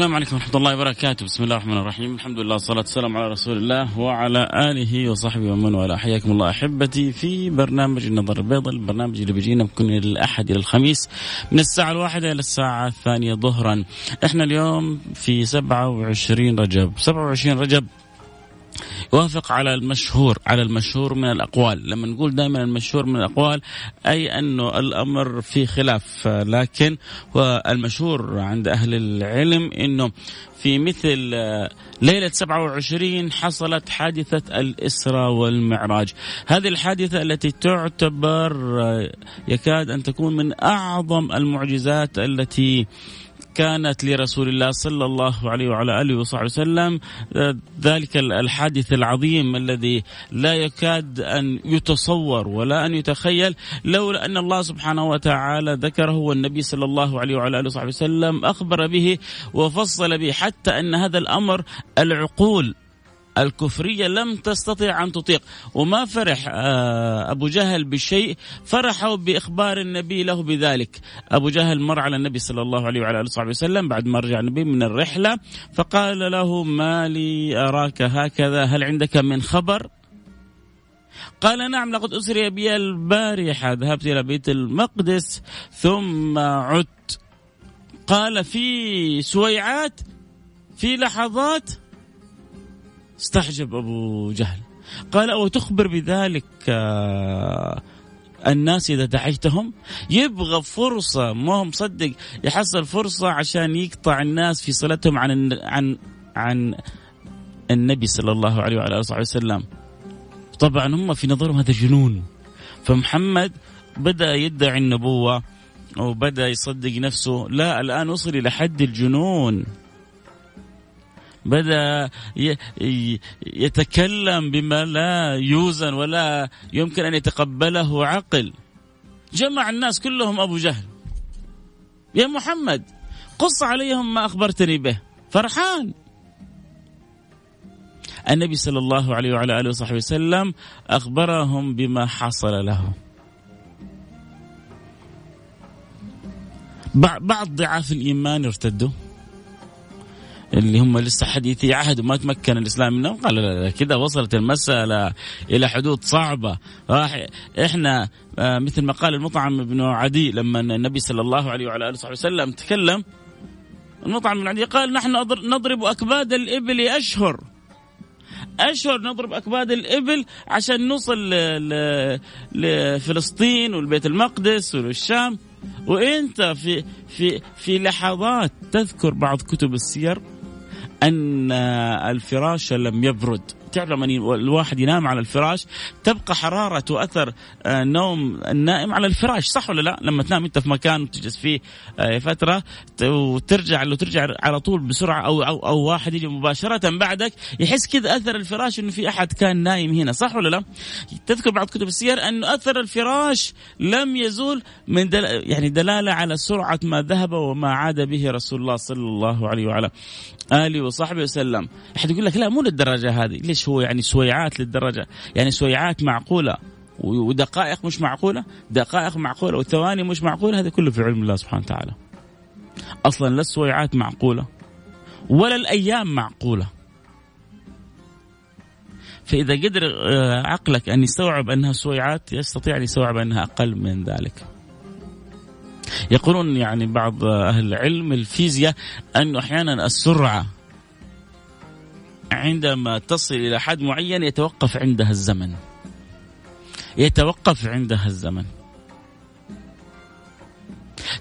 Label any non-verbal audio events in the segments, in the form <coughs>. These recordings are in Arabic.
السلام عليكم ورحمة الله وبركاته، بسم الله الرحمن الرحيم، الحمد لله والصلاة والسلام على رسول الله وعلى آله وصحبه ومن والاه، حياكم الله أحبتي في برنامج النظر البيضاء، البرنامج اللي بيجينا من الأحد إلى الخميس من الساعة الواحدة إلى الساعة الثانية ظهرا. إحنا اليوم في 27 رجب، 27 رجب يوافق على المشهور على المشهور من الأقوال. لما نقول دائما المشهور من الأقوال أي أنه الأمر في خلاف لكن المشهور عند أهل العلم أنه في مثل ليلة 27 حصلت حادثة الإسراء والمعراج. هذه الحادثة التي تعتبر يكاد أن تكون من أعظم المعجزات التي كانت لرسول الله صلى الله عليه وعلى آله وصحبه وسلم ذلك الحادث العظيم الذي لا يكاد أن يتصور ولا أن يتخيل لولا أن الله سبحانه وتعالى ذكره والنبي صلى الله عليه وعلى آله وصحبه وسلم أخبر به وفصل به حتى أن هذا الأمر العقول الكفرية لم تستطيع أن تطيق وما فرح أبو جهل بشيء فرحوا بإخبار النبي له بذلك. أبو جهل مر على النبي صلى الله عليه وعلى آله وصحبه وسلم بعد ما رجع النبي من الرحلة فقال له ما لي أراك هكذا هل عندك من خبر؟ قال نعم لقد أسري بي البارحة ذهبت إلى بيت المقدس ثم عدت. قال في سويعات في لحظات؟ استعجب أبو جهل. قال أو تخبر بذلك الناس إذا دعيتهم؟ يبغى فرصة ما هو مصدق يحصل فرصة عشان يقطع الناس في صلتهم عن عن عن النبي صلى الله عليه وعلى آله وسلم. طبعا هم في نظرهم هذا جنون. فمحمد بدأ يدعي النبوة وبدأ يصدق نفسه. لا الآن وصل إلى حد الجنون. بدأ يتكلم بما لا يوزن ولا يمكن أن يتقبله عقل. جمع الناس كلهم أبو جهل. يا محمد قص عليهم ما أخبرتني به. فرحان. النبي صلى الله عليه وعلى آله وصحبه وسلم أخبرهم بما حصل له بعض ضعاف الإيمان ارتدوا. اللي هم لسه حديثي عهد وما تمكن الإسلام منهم؟ قال لا لا كذا وصلت المسألة إلى حدود صعبة. راح إحنا آه مثل ما قال المطعم بن عدي لما النبي صلى الله عليه وعلى آله وصحبه وسلم تكلم المطعم بن عدي قال نحن نضرب أكباد الإبل أشهر. أشهر نضرب أكباد الإبل عشان نوصل لفلسطين والبيت المقدس والشام. وإنت في في في لحظات تذكر بعض كتب السير أن الفراش لم يبرد. تعرف لما الواحد ينام على الفراش تبقى حرارة وأثر آه، نوم النائم على الفراش صح ولا لا؟ لما تنام أنت في مكان وتجلس فيه آه، فترة وترجع لو ترجع على طول بسرعة أو, أو, أو واحد يجي مباشرة بعدك يحس كذا أثر الفراش أنه في أحد كان نايم هنا صح ولا لا؟ تذكر بعض كتب السير أن أثر الفراش لم يزول من دل... يعني دلالة على سرعة ما ذهب وما عاد به رسول الله صلى الله عليه وعلى آله وصحبه وسلم. أحد يقول لك لا مو للدرجة هذه. ليش هو يعني سويعات للدرجة؟ يعني سويعات معقولة ودقائق مش معقولة؟ دقائق معقولة وثواني مش معقولة؟ هذا كله في علم الله سبحانه وتعالى. أصلا لا السويعات معقولة ولا الأيام معقولة. فإذا قدر آه، عقلك أن يستوعب أنها سويعات يستطيع أن يستوعب أنها أقل من ذلك. يقولون يعني بعض أهل العلم الفيزياء أنه أحيانا السرعة عندما تصل إلى حد معين يتوقف عندها الزمن. يتوقف عندها الزمن.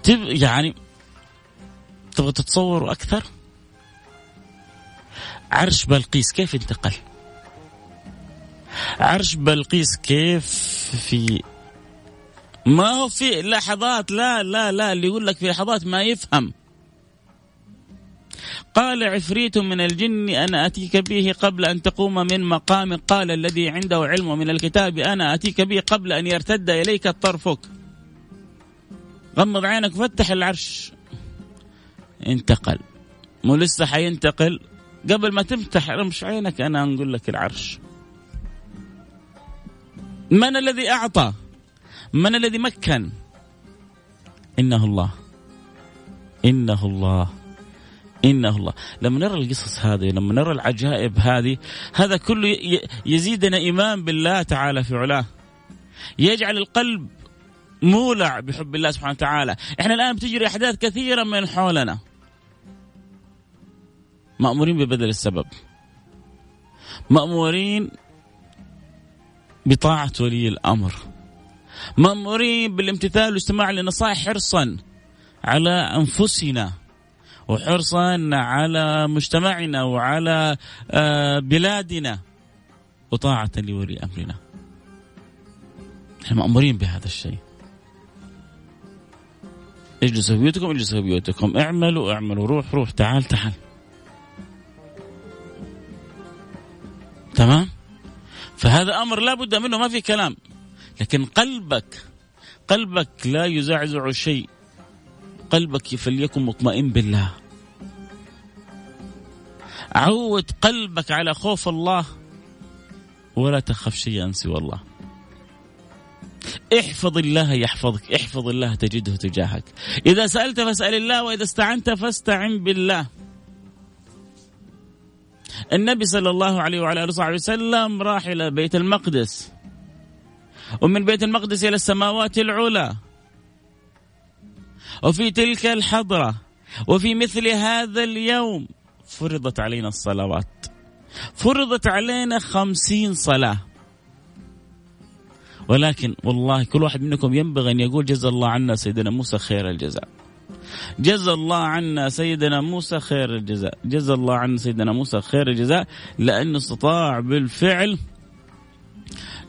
يعني تبغى تتصوروا أكثر؟ عرش بلقيس كيف انتقل؟ عرش بلقيس كيف في ما هو في لحظات لا لا لا اللي يقول لك في لحظات ما يفهم. قال عفريت من الجن أنا أتيك به قبل أن تقوم من مقام قال الذي عنده علم من الكتاب أنا أتيك به قبل أن يرتد إليك طرفك. غمض عينك وفتح العرش. انتقل. مو لسه حينتقل. قبل ما تفتح رمش عينك أنا نقول لك العرش. من الذي أعطى؟ من الذي مكن؟ إنه الله. إنه الله. إنه الله. لما نرى القصص هذه لما نرى العجائب هذه هذا كله يزيدنا إيمان بالله تعالى في علاه. يجعل القلب مولع بحب الله سبحانه وتعالى. إحنا الآن بتجري أحداث كثيرة من حولنا. مأمورين ببذل السبب. مأمورين بطاعة ولي الأمر. مأمورين بالامتثال والاستماع لنصائح حرصا على أنفسنا وحرصا على مجتمعنا وعلى آه، بلادنا وطاعة لولي أمرنا. إحنا مأمورين بهذا الشيء. اجلسوا في بيوتكم اجلسوا في بيوتكم. اعملوا اعملوا. روح روح. تعال تعال. تمام؟ فهذا أمر لا بد منه ما في كلام. لكن قلبك قلبك لا يزعزع شيء. قلبك فليكن مطمئن بالله. عود قلبك على خوف الله ولا تخف شيئا سوى الله. احفظ الله يحفظك احفظ الله تجده تجاهك. إذا سألت فاسأل الله وإذا استعنت فاستعن بالله. النبي صلى الله عليه وعلى آله وصحبه وسلم راح إلى بيت المقدس. ومن بيت المقدس إلى السماوات العلى. وفي تلك الحضرة وفي مثل هذا اليوم فرضت علينا الصلوات. فرضت علينا خمسين صلاة. ولكن والله كل واحد منكم ينبغي أن يقول جزا الله عنا سيدنا موسى خير الجزاء. جزا الله عنا سيدنا موسى خير الجزاء. جزا الله عنا سيدنا موسى خير الجزاء لأنه استطاع بالفعل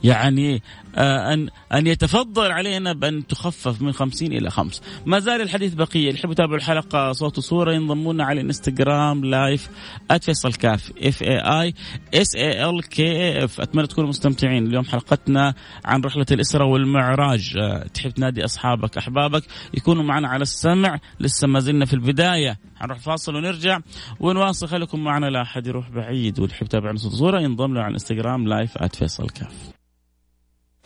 يعني آه، أن أن يتفضل علينا بأن تخفف من خمسين إلى خمس. ما زال الحديث بقية. اللي يحبوا يتابعوا الحلقة صوت وصورة ينضمونا على ال Instagram live @فيصل كاف F A I S A L K F أتمنى تكونوا مستمتعين. اليوم حلقتنا عن رحلة الإسراء والمعراج. آه، تحب تنادي أصحابك أحبابك؟ يكونوا معنا على السمع. لسه ما زلنا في البداية. حنروح فاصل ونرجع ونواصل. خليكم معنا لا أحد يروح بعيد. واللي يحب يتابعنا صوت وصورة ينضم له على ال Instagram live @فيصل كاف.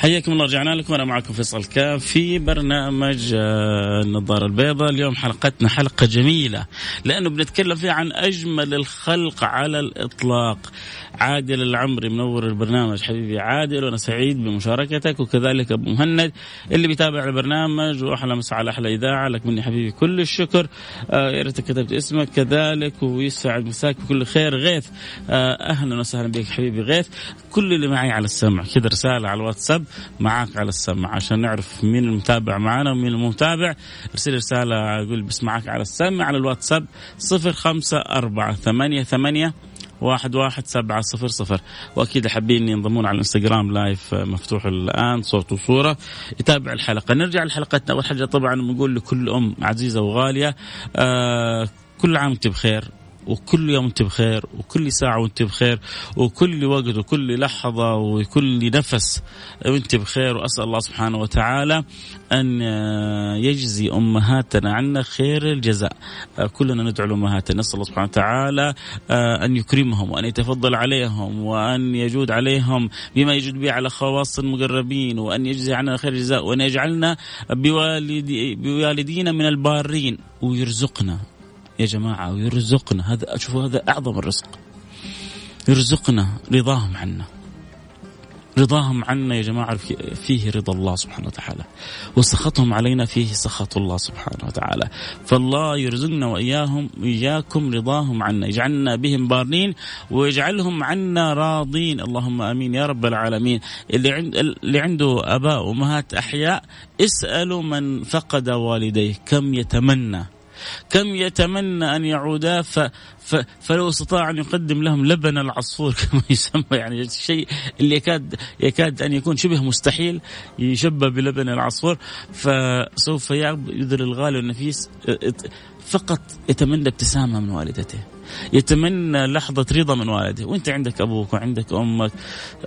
حياكم الله رجعنا لكم. أنا معكم فيصل كاف في برنامج آه، النظارة البيضاء. اليوم حلقتنا حلقة جميلة لأنه بنتكلم فيها عن أجمل الخلق على الإطلاق. عادل العمري منور البرنامج حبيبي عادل وأنا سعيد بمشاركتك وكذلك أبو مهند اللي بيتابع البرنامج وأحلى مسا على أحلى إذاعة. لك مني حبيبي كل الشكر. آه يا ريتك كتبت اسمك كذلك ويسعد مساك بكل خير. غيث آه أهلا وسهلا بك حبيبي غيث. كل اللي معي على السمع. كذا رسالة على الواتساب معك على السمع. عشان نعرف مين المتابع معنا ومين المتابع ارسل رسالة أقول بسمعك على السمع على الواتساب صفر خمسة أربعة ثمانية ثمانية واحد واحد سبعة صفر صفر. وأكيد حابين ينضمون على الإنستغرام لايف مفتوح الآن صوت وصورة. يتابع الحلقة. نرجع لحلقتنا. أول حاجة طبعا بنقول لكل أم عزيزة وغالية آه كل عام وأنت بخير. وكل يوم أنت بخير وكل ساعة وأنت بخير وكل وقت وكل لحظة وكل نفس وأنت بخير. وأسأل الله سبحانه وتعالى أن يجزي أمهاتنا عنا خير الجزاء. كلنا ندعو لأمهاتنا. نسأل الله سبحانه وتعالى أن يكرمهم وأن يتفضل عليهم وأن يجود عليهم بما يجود به على خواص المقربين وأن يجزي عنا خير الجزاء وأن يجعلنا بوالدي بوالدينا من البارين. ويرزقنا. يا جماعة ويرزقنا. هذا أشوف هذا أعظم الرزق. يرزقنا رضاهم عنا. رضاهم عنا يا جماعة فيه رضا الله سبحانه وتعالى. وسخطهم علينا فيه سخط الله سبحانه وتعالى. فالله يرزقنا وإياهم إياكم رضاهم عنا. يجعلنا بهم بارين ويجعلهم عنا راضين. اللهم آمين يا رب العالمين. اللي, عند اللي عنده أباء وأمهات أحياء اسألوا من فقد والديه كم يتمنى. كم يتمنى أن يعودا ف ف فلو استطاع أن يقدم لهم لبن العصفور <laughs> كما يسمى يعني الشيء اللي يكاد يكاد أن يكون شبه مستحيل يشبه بلبن العصفور فسوف يبذل الغالي والنفيس فقط يتمنى ابتسامة من والدته يتمنى لحظة رضا من والده وانت عندك أبوك وعندك أمك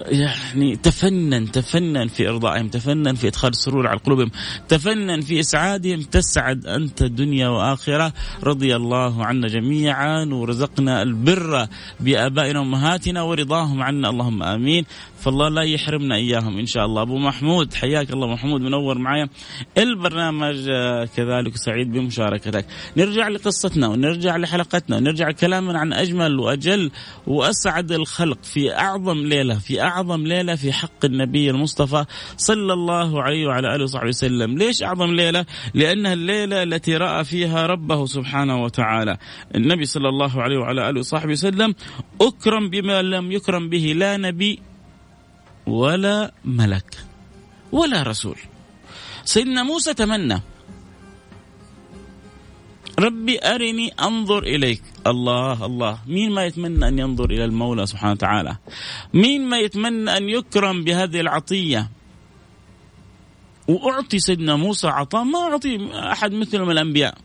يعني تفنن تفنن في إرضائهم تفنن في إدخال السرور على قلوبهم تفنن في إسعادهم تسعد أنت دنيا وآخرة. رضي الله عنا جميعا ورزقنا البر بآبائنا وأمهاتنا ورضاهم عنا. اللهم آمين. فالله لا يحرمنا إياهم إن شاء الله. أبو محمود حياك الله. محمود منور معايا. البرنامج كذلك سعيد بمشاركتك. نرجع لقصتنا ونرجع لحلقتنا ونرجع كلامنا عن أجمل وأجل وأسعد الخلق في أعظم ليلة في أعظم ليلة في حق النبي المصطفى صلى الله عليه وعلى آله وصحبه وسلم. ليش أعظم ليلة؟ لأنها الليلة التي رأى فيها ربه سبحانه وتعالى. النبي صلى الله عليه وعلى آله وصحبه وسلم أكرم بما لم يكرم به لا نبي ولا ملك ولا رسول. سيدنا موسى تمنى ربي أرني أنظر إليك. الله الله. مين ما يتمنى أن ينظر إلى المولى سبحانه وتعالى؟ مين ما يتمنى أن يكرم بهذه العطية؟ وأعطي سيدنا موسى عطاء ما أعطي أحد مثله من الأنبياء.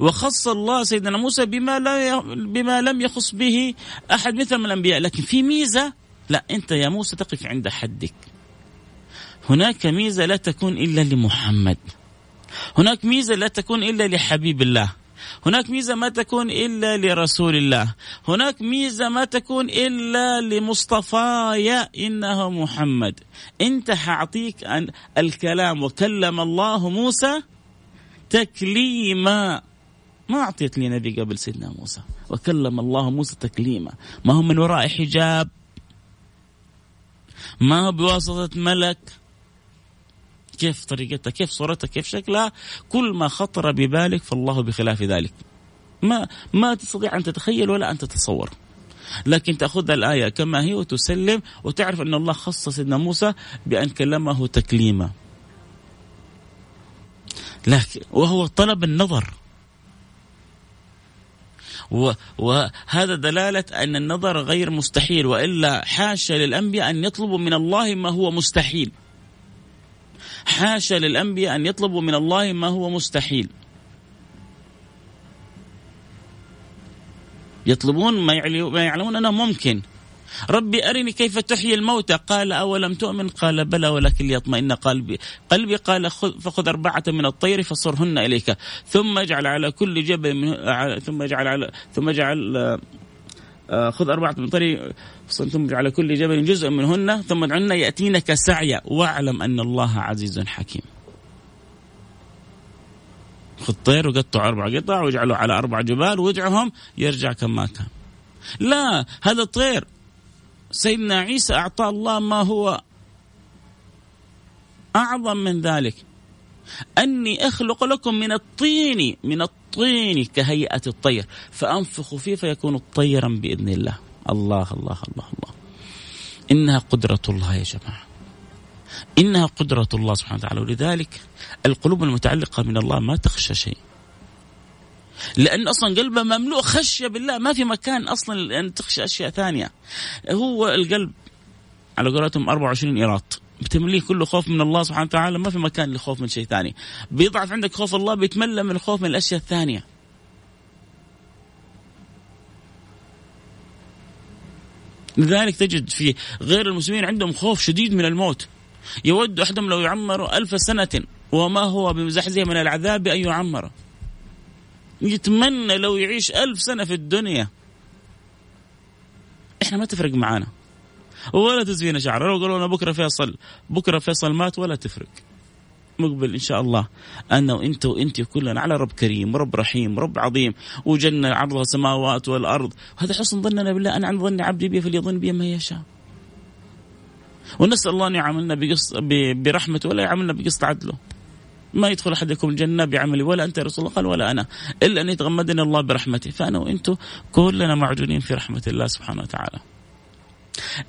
وخص الله سيدنا موسى بما لا بما لم يخص به أحد مثل من الأنبياء. لكن في ميزة لا أنت يا موسى تقف عند حدك. هناك ميزة لا تكون إلا لمحمد. هناك ميزة لا تكون إلا لحبيب الله. هناك ميزة ما تكون إلا لرسول الله. هناك ميزة ما تكون إلا لمصطفاي إنه محمد. أنت حأعطيك أن الكلام وكلم الله موسى تكليما. ما أعطيت لي نبي قبل سيدنا موسى. وكلم الله موسى تكليما. ما هو من وراء حجاب؟ ما هو بواسطة ملك؟ كيف طريقتها كيف صورتها كيف شكلها كل ما خطر ببالك فالله بخلاف ذلك. ما ما تستطيع أن تتخيل ولا أن تتصور. لكن تأخذ الآية كما هي وتسلم وتعرف أن الله خص سيدنا موسى بأن كلمه تكليما. لكن وهو طلب النظر. وهذا دلالة أن النظر غير مستحيل وإلا حاشا للأنبياء أن يطلبوا من الله ما هو مستحيل. حاشا للأنبياء أن يطلبوا من الله ما هو مستحيل. يطلبون ما يعلمون أنه ممكن. ربي أرني كيف تحيي الموتى. قال أولم تؤمن؟ قال بلى ولكن ليطمئن قلبي. قلبي قال خذ فخذ أربعة من الطير فصرهن إليك. ثم اجعل على كل جبل من ثم اجعل على ثم اجعل خذ أربعة من طريق على كل جبل جزء منهن ثم ادعهن يأتينك سعيا واعلم أن الله عزيز حكيم. خذ طير وقطع أربع قطع واجعله على أربع جبال وادعهم يرجع كما كان. لا هذا الطير سيدنا عيسى أعطاه الله ما هو أعظم من ذلك. أني أخلق لكم من الطين من الطين كهيئة الطير. فأنفخ فيه فيكون طيرا بإذن الله. الله الله الله الله. إنها قدرة الله يا جماعة. إنها قدرة الله سبحانه وتعالى. ولذلك القلوب المتعلقة من الله ما تخشى شيء. لأن أصلا قلبه مملوء خشية بالله. ما في مكان أصلا أن تخشى أشياء ثانية. هو القلب على قولتهم 24 إيراد بتمليه كله خوف من الله سبحانه وتعالى ما في مكان للخوف من شيء ثاني. بيضعف عندك خوف الله بيتملى من الخوف من الأشياء الثانية. لذلك تجد في غير المسلمين عندهم خوف شديد من الموت. يود أحدهم لو يعمر ألف سنة وما هو بمزحزح من العذاب أن يعمر. يتمنى لو يعيش ألف سنة في الدنيا. إحنا ما تفرق معانا. ولا تزفينا شعر لو قالوا لنا بكرة فيصل بكرة فيصل مات ولا تفرق. مقبل إن شاء الله أنا وانت وأنت كلنا على رب كريم رب رحيم رب عظيم وجنة عرضها السماوات والأرض. وهذا حسن ظننا بالله. أنا عن ظن عبدي بي فليظن بي ما يشاء. ونسأل الله أن يعاملنا بقص برحمته ولا يعاملنا بقسط عدله. ما يدخل أحدكم الجنه بعملي ولا أنت يا رسول الله قال ولا أنا. إلا أن يتغمدني الله برحمته. فأنا وأنتم كلنا معجونين في رحمة الله سبحانه وتعالى.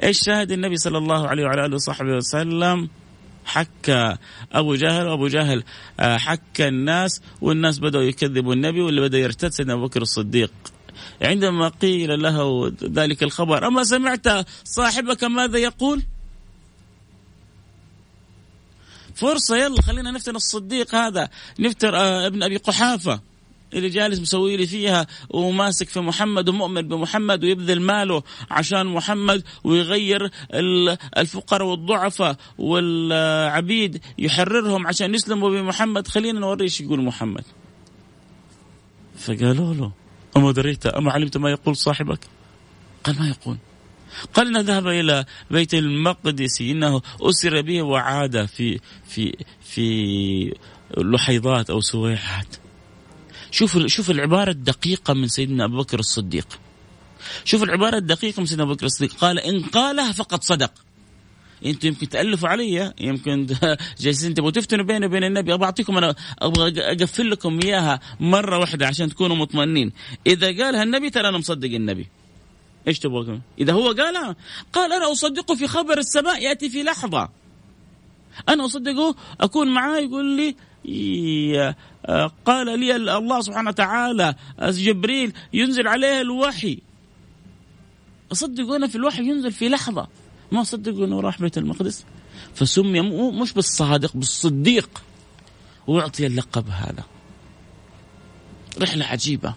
إيش شاهد النبي صلى الله عليه وعلى آله وصحبه وسلم؟ حكى أبو جهل وابو جهل آه، حكى الناس والناس بدأوا يكذبوا النبي واللي بدأ يرتد سيدنا أبو بكر الصديق. عندما قيل له ذلك الخبر أما سمعت صاحبك ماذا يقول؟ فرصة يلا خلينا نفتن الصديق هذا. نفتر آه، ابن أبي قحافة. اللي جالس مسوي لي فيها وماسك في محمد ومؤمن بمحمد ويبذل ماله عشان محمد ويغير الفقراء والضعفاء والعبيد يحررهم عشان يسلموا بمحمد. خلينا نوري إيش يقول محمد. فقالوا له أما دريت أما علمت ما يقول صاحبك؟ قال ما يقول. قال انه ذهب إلى بيت المقدس إنه أسر به وعاد في في في لحيضات أو سويحات. شوف شوف العبارة الدقيقة من سيدنا أبو بكر الصديق. شوف العبارة الدقيقة من سيدنا أبو بكر الصديق. قال إن قالها فقد صدق. أنتم يمكن تألفوا علي يمكن <laughs> جالسين تبغوا تفتنوا بيني وبين النبي. أبغى أعطيكم أنا أبغى أقفل لكم إياها مرة واحدة عشان تكونوا مطمئنين. إذا قالها النبي ترى أنا مصدق النبي. إيش تبغى إذا هو قالها قال أنا اصدقه في خبر السماء يأتي في لحظة. أنا أصدقه أكون معاه يقول لي قال لي الله سبحانه وتعالى جبريل ينزل عليه الوحي. اصدق أنا في الوحي ينزل في لحظة. ما اصدق انه راح بيت المقدس. فسمي مش بالصادق بالصديق. وأعطي اللقب هذا. رحلة عجيبة.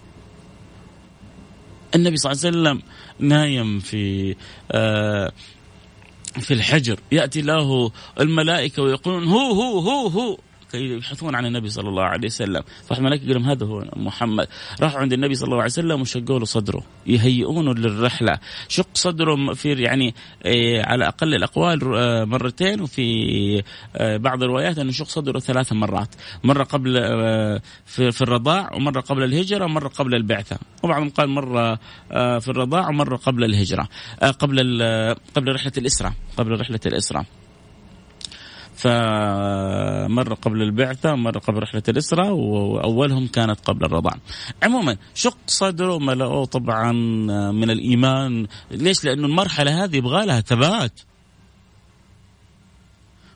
النبي صلى الله عليه وسلم نايم في آه في الحجر. يأتي له الملائكة ويقولون هو هو هو هو. يبحثون عن النبي صلى الله عليه وسلم. فالملائكه يقولون هذا هو محمد. راحوا عند النبي صلى الله عليه وسلم وشقوا له صدره. يهيئونه للرحلة. شق صدره في يعني إيه على أقل الأقوال آه، مرتين وفي آه، بعض الروايات أنه شق صدره ثلاث مرات. مرة قبل آه، في الرضاع ومرة قبل الهجرة ومرة قبل البعثة. وبعضهم قال مرة في الرضاع ومرة قبل الهجرة. قبل قبل رحلة الاسره قبل رحلة الاسره فمرة قبل البعثة مرة قبل رحلة الإسراء وأولهم كانت قبل الرضاعة. عموما شق صدره ملأوه طبعا من الإيمان. ليش؟ لأنه المرحلة هذه يبغى لها ثبات.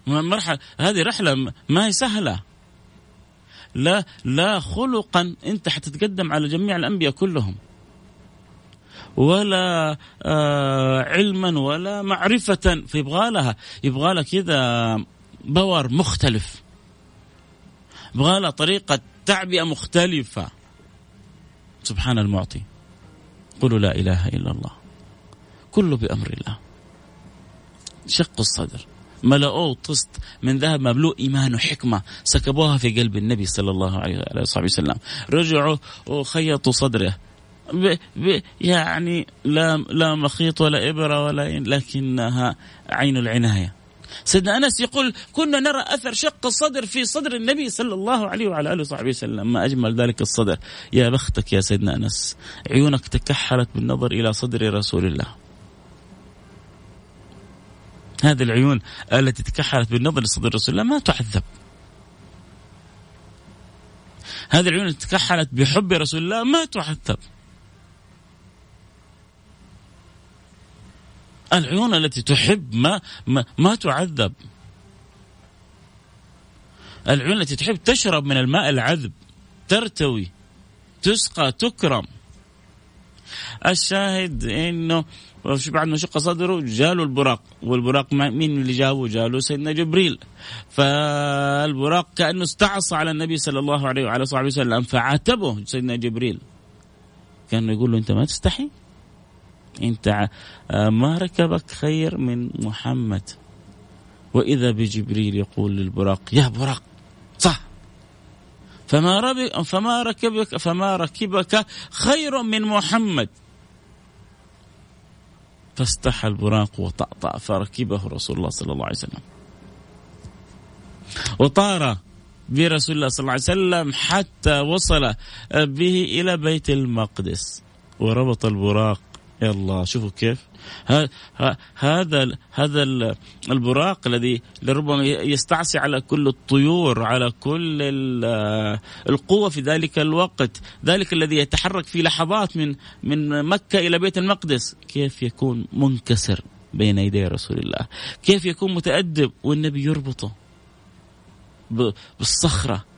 المرحلة هذه رحلة ما هي سهلة. لا لا خلقا أنت حتتقدم على جميع الأنبياء كلهم. ولا آه علما ولا معرفة فيبغى لها. يبغى لها كذا باور مختلف. يبغى طريقة تعبئة مختلفة. سبحان المعطي. قولوا لا إله إلا الله. كله بأمر الله. شق الصدر. ملأوه طست من ذهب مملوء إيمان وحكمة سكبوها في قلب النبي صلى الله عليه وسلم. رجعوا وخيطوا صدره. ب ب يعني لا لا مخيط ولا إبرة ولا لكنها عين العناية. سيدنا أنس يقول كنا نرى أثر شق الصدر في صدر النبي صلى الله عليه وعلى آله وصحبه وسلم. ما أجمل ذلك الصدر. يا بختك يا سيدنا أنس عيونك تكحلت بالنظر إلى صدر رسول الله. هذه العيون التي تكحلت بالنظر لصدر رسول الله ما تعذب. هذه العيون التي تكحلت بحب رسول الله ما تعذب. العيون التي تحب ما ما, ما تعذب العيون التي تحب تشرب من الماء العذب ترتوي تسقى تكرم الشاهد إنه بعد ما شق صدره جاله البراق والبراق مين اللي جابه؟ جاله سيدنا جبريل فالبراق كأنه استعصى على النبي صلى الله عليه وعلى صحبه وسلم فعاتبه سيدنا جبريل كان يقول له أنت ما تستحي؟ انت ما ركبك خير من محمد. وإذا بجبريل يقول للبراق يا براق صح. فما فما ركبك فما ركبك خير من محمد. فاستحى البراق وطأطأ فركبه رسول الله صلى الله عليه وسلم. وطار برسول الله صلى الله عليه وسلم حتى وصل به إلى بيت المقدس. وربط البراق الله شوفوا كيف. هذا هذا البراق الذي لربما يستعصي على كل الطيور على كل القوة في ذلك الوقت. ذلك الذي يتحرك في لحظات من من مكة إلى بيت المقدس. كيف يكون منكسر بين يدي رسول الله؟ كيف يكون متأدب والنبي يربطه بالصخرة؟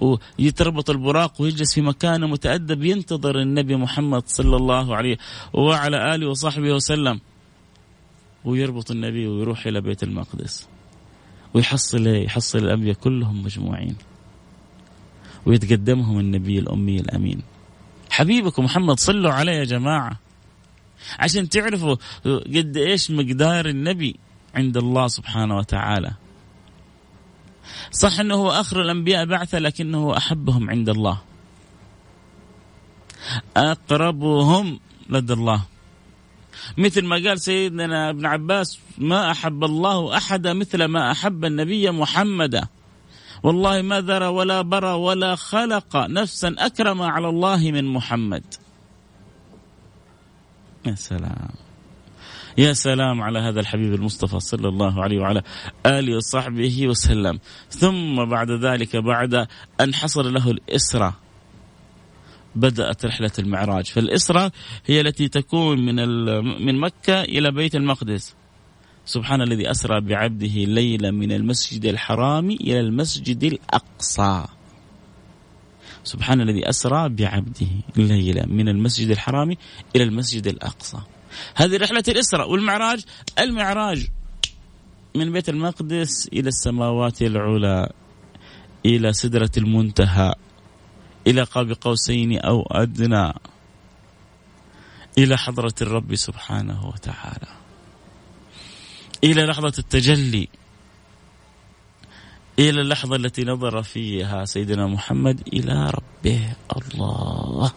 ويتربط البراق ويجلس في مكانه متأدب ينتظر النبي محمد صلى الله عليه وعلى آله وصحبه وسلم. ويربط النبي ويروح إلى بيت المقدس. ويحصل يحصل الأنبياء كلهم مجموعين. ويتقدمهم النبي الأمي الأمين. حبيبكم محمد صلوا عليه يا جماعة. عشان تعرفوا قد إيش مقدار النبي عند الله سبحانه وتعالى. صح إنه هو آخر الأنبياء بعثة لكنه أحبهم عند الله. أقربهم لدى الله. مثل ما قال سيدنا ابن عباس ما أحب الله أحدا مثل ما أحب النبي محمدا. والله ما ذرى ولا برى ولا خلق نفسا أكرم على الله من محمد. يا سلام. يا سلام على هذا الحبيب المصطفى صلى الله عليه وعلى آله وصحبه وسلم. ثم بعد ذلك بعد أن حصل له الإسرة بدأت رحلة المعراج. فالإسرة هي التي تكون من من مكة إلى بيت المقدس. سبحان الذي أسرى بعبده ليلا من المسجد الحرام إلى المسجد الأقصى. سبحان الذي أسرى بعبده ليلا من المسجد الحرام إلى المسجد الأقصى. هذه رحلة الإسراء والمعراج. المعراج من بيت المقدس إلى السماوات العلى إلى سدرة المنتهى إلى قاب قوسين أو أدنى إلى حضرة الرب سبحانه وتعالى إلى لحظة التجلي إلى اللحظة التي نظر فيها سيدنا محمد إلى ربه. الله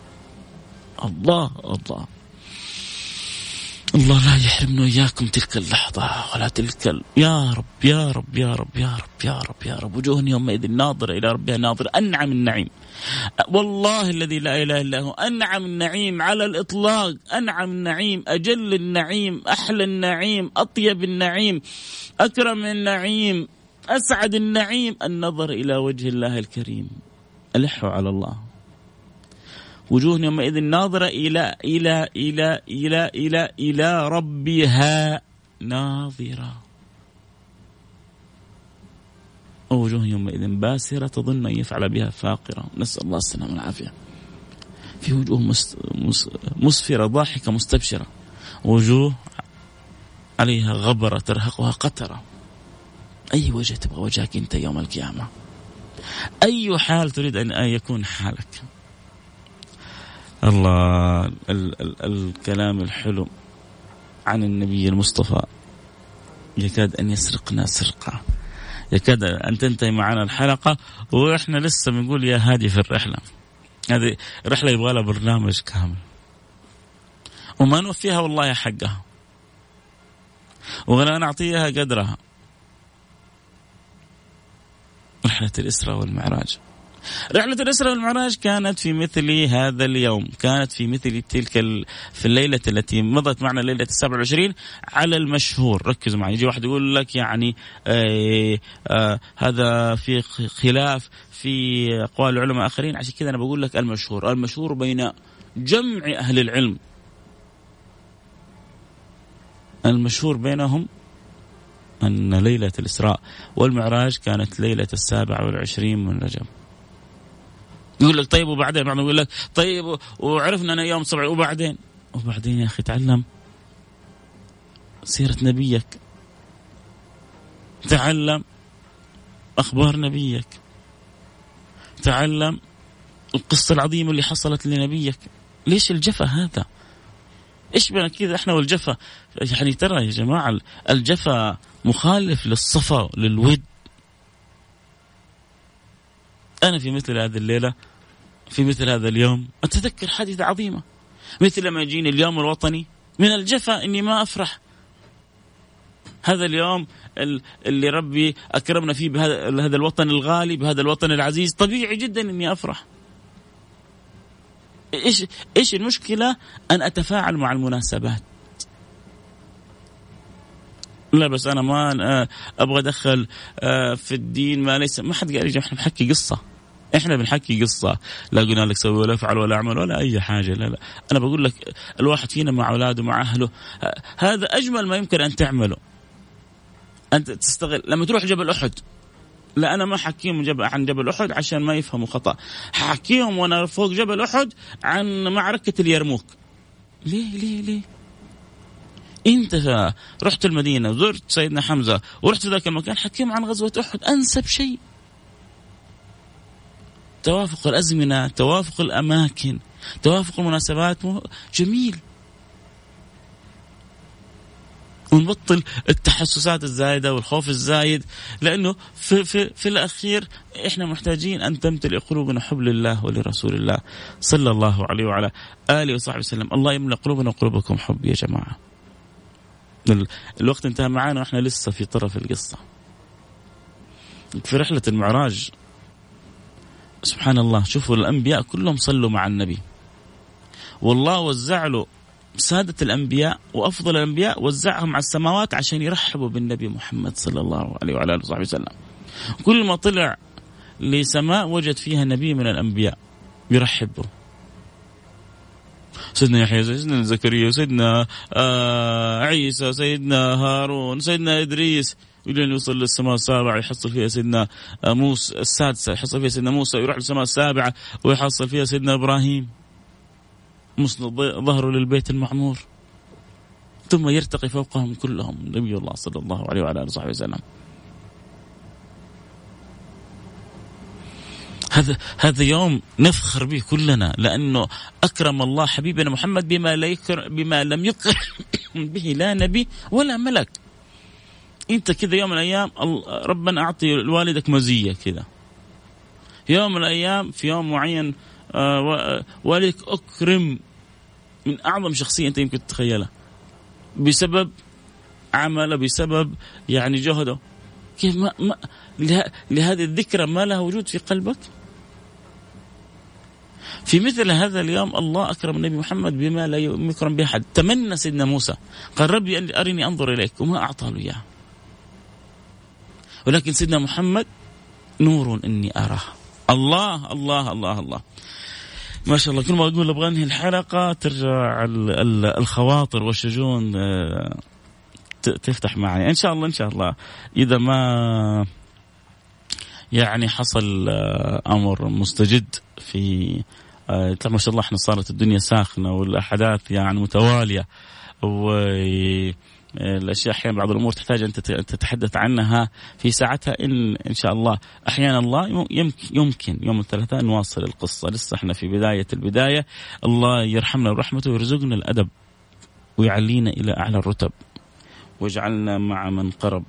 الله الله. الله لا يحرمنا إياكم تلك اللحظة ولا تلك ال... يا رب يا رب يا رب يا رب يا رب يا رب. وجوه يومئذ ناظرة إلى ربها ناظرة. أنعم النعيم. والله الذي لا إله إلا هو. أنعم النعيم على الإطلاق. أنعم النعيم أجل النعيم أحلى النعيم أطيب النعيم أكرم النعيم أسعد النعيم. النظر إلى وجه الله الكريم. ألحوا على الله. وجوه يومئذ ناظرة إلى إلى إلى إلى إلى إلى ربها ناظرة. وجوه يومئذ باسرة تظن أن يفعل بها فاقرة. نسأل الله السلامة والعافية. في وجوه مسفرة ضاحكة مستبشرة. وجوه عليها غبرة ترهقها قترة. أي وجه تبغى وجهك أنت يوم القيامة؟ أي حال تريد أن يكون حالك؟ الله ال ال الكلام الحلو عن النبي المصطفى. يكاد أن يسرقنا سرقة. يكاد أن تنتهي معنا الحلقة وإحنا لسه بنقول يا هادي في الرحلة. هذه رحله يبغى لها برنامج كامل. وما نوفيها والله حقها. ولا نعطيها قدرها. رحلة الإسراء والمعراج. رحلة الإسراء والمعراج كانت في مثل هذا اليوم كانت في مثل تلك ال... في الليلة التي مضت معنا ليلة السابع والعشرين على المشهور. ركزوا معي يجي واحد يقول لك يعني آه آه هذا في خلاف في أقوال العلماء آخرين. عشان كذا أنا بقول لك المشهور. المشهور بين جمع أهل العلم. المشهور بينهم أن ليلة الإسراء والمعراج كانت ليلة السابع والعشرين من رجب. يقول لك طيب وبعدين؟ بعضهم يقول لك طيب وعرفنا أن يوم السبع وبعدين؟ وبعدين يا أخي تعلم سيرة نبيك. تعلم أخبار نبيك. تعلم القصة العظيمة اللي حصلت لنبيك. ليش الجفا هذا؟ إيش بنا كذا إحنا والجفا؟ يعني ترى يا جماعة الجفا مخالف للصفا للود. أنا في مثل هذه الليلة في مثل هذا اليوم أتذكر حادثة عظيمة. مثل لما يجيني اليوم الوطني من الجفا إني ما أفرح. هذا اليوم اللي ربي أكرمنا فيه بهذا هذا الوطن الغالي بهذا الوطن العزيز طبيعي جدا إني أفرح. إيش إيش المشكلة؟ أن أتفاعل مع المناسبات. لا بس أنا ما أبغى أدخل آه، في الدين ما ليس ما حد قال إحنا بنحكي قصة. إحنا بنحكي قصة. لا قلنا لك سوي ولا افعل ولا اعمل ولا أي حاجة لا لا. أنا بقول لك الواحد فينا مع أولاده مع أهله هذا أجمل ما يمكن أن تعمله. أنت تستغل لما تروح جبل أحد لا أنا ما حكيهم عن جبل أحد عشان ما يفهموا خطأ. حكيهم وأنا فوق جبل أحد عن معركة اليرموك. ليه ليه ليه؟ انت رحت المدينة وزرت سيدنا حمزة ورحت ذاك المكان حكيهم عن غزوة أحد أنسب شيء. توافق الأزمنة توافق الأماكن توافق المناسبات جميل. ونبطل التحسسات الزايدة والخوف الزايد لأنه في في في الأخير إحنا محتاجين أن تمتلئ قلوبنا حب لله ولرسول الله. صلى الله عليه وعلى آله وصحبه وسلم، الله يملأ قلوبنا وقلوبكم حب يا جماعة. الوقت انتهى معانا وإحنا لسه في طرف القصة. في رحلة المعراج سبحان الله شوفوا الأنبياء كلهم صلوا مع النبي. والله وزع له سادة الأنبياء وأفضل الأنبياء وزعهم على السماوات عشان يرحبوا بالنبي محمد صلى الله عليه وعلى آله وصحبه وسلم كل ما طلع لسماء وجد فيها نبي من الأنبياء يرحب به سيدنا يحيى سيدنا زكريا سيدنا آه عيسى سيدنا هارون سيدنا إدريس. إلى يوصل للسماء السابعة يحصل فيها سيدنا آه، موسى السادسة يحصل فيها سيدنا موسى يروح للسماء السابعة ويحصل فيها سيدنا إبراهيم. مسند ظهره للبيت المعمور. ثم يرتقي فوقهم كلهم نبي الله صلى الله عليه وعلى آله وصحبه وسلم. هذا هذا يوم نفخر به كلنا لأنه أكرم الله حبيبنا محمد بما لا بما لم يكرم <coughs> به لا نبي ولا ملك. أنت كذا يوم من الأيام ربنا أعطي لوالدك مزية كذا. يوم من الأيام في يوم معين آه، والدك أكرم من أعظم شخصية أنت يمكن تتخيلها بسبب عمله بسبب يعني جهده كيف ما, ما لهذه الذكرى ما لها وجود في قلبك في مثل هذا اليوم الله أكرم النبي محمد بما لا يكرم به أحد. تمنى سيدنا موسى قال ربي أرني أنظر إليك وما أعطى له إياه. ولكن سيدنا محمد نور إني أراه. الله الله الله الله. ما شاء الله كل ما أقول أبغى أنهي الحلقة ترجع الخواطر والشجون آه، تفتح معي. إن شاء الله إن شاء الله. إذا ما يعني حصل آه، أمر مستجد في آه، ما شاء الله إحنا صارت الدنيا ساخنة والأحداث يعني متوالية. و الأشياء أحيانا بعض الأمور تحتاج أن تتحدث عنها في ساعتها ان إن شاء الله. أحيانا الله يمكن يوم الثلاثاء نواصل القصة. لسه إحنا في بداية البداية. الله يرحمنا برحمته ويرزقنا الأدب ويعلينا إلى أعلى الرتب. واجعلنا مع من قرب.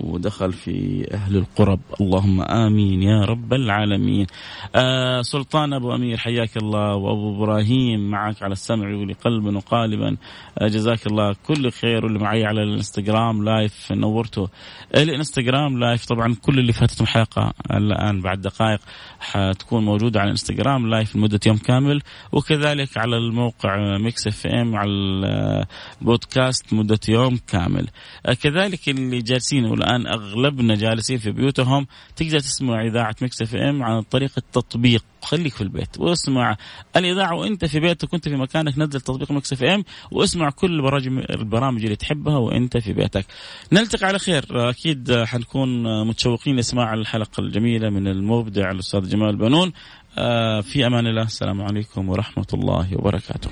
ودخل في أهل القرب. اللهم آمين يا رب العالمين. آه سلطان أبو أمير حياك الله. وأبو إبراهيم معك على السمع ولقلبا وقالبا. آه جزاك الله كل خير واللي معي على ال Instagram live نورته. ال Instagram live طبعا كل اللي فاتتهم حلقة. الآن بعد دقائق حتكون موجودة على ال Instagram live لمدة يوم كامل. وكذلك على الموقع Mix FM على البودكاست مدة يوم كامل. آه كذلك اللي جالسين الآن اغلبنا جالسين في بيوتهم تقدر تسمع إذاعة Mix FM عن طريق التطبيق. خليك في البيت واسمع الإذاعة وإنت في بيتك وإنت في مكانك نزل تطبيق Mix FM واسمع كل البرامج اللي تحبها وإنت في بيتك. نلتقي على خير. أكيد حنكون متشوقين لإسماع الحلقة الجميلة من المبدع الأستاذ جمال بنون. في أمان الله. السلام عليكم ورحمة الله وبركاته.